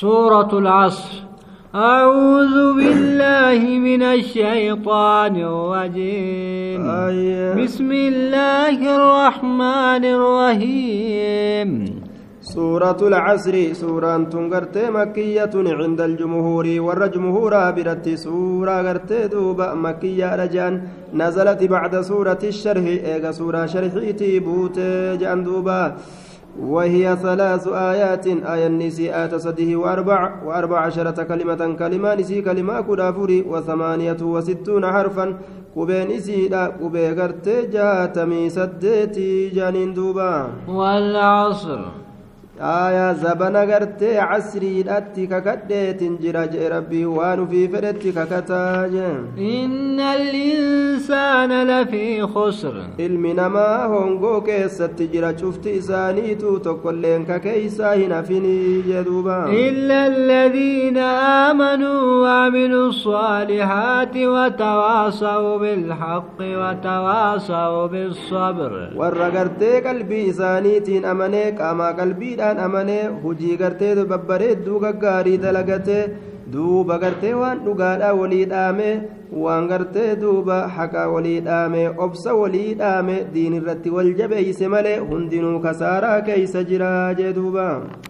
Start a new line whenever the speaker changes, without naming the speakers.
سورة العصر. أعوذ بالله من الشيطان الرجيم.
آية.
بسم الله الرحمن الرحيم.
سورة العصر سورة تنقرت مكية عند الجمهور والرجمهور برت سورة قرت دوبا مكية رجان. نزلت بعد سورة الشرح إيغا سورة شرحيتي بوت جان دوبا وهي ثلاث آيات. آية النساء تصده وأربع وأربع عشرة كلمة كلمة نسي كلمة كدافوري وثمانية وستون حرفا. قبين إسيدا قبي قرت جاتمي سديتي جانين دوبا.
والعصر.
Aayaa zabana gartee casriidhatti kakadheetin jira jee rabbii waan ufii fedhetti kakataa jee
إن الإنسان لفي خسر
ilmi namaa hongoo keessatti jira cufti isaaniitu tokkolleen kakeeysaa hin hafinii jee duuba
إلا الذين آمنوا وعملوا الصالحات وتواصوا بالحق وتواصوا بالصبر
warra gartee qalbii isaaniitiin amanee qaamaa qalbiidhaan amanee hujii gartee babbareedduu gaggaarii dalagatee duuba gartee waan dhugaadhaa walii dhaame waan gartee duuba haqa walii dhaame obsa walii dhaame diin irratti wal jabeeyse malee hundinuu kasaaraa keeysa jira jee duuba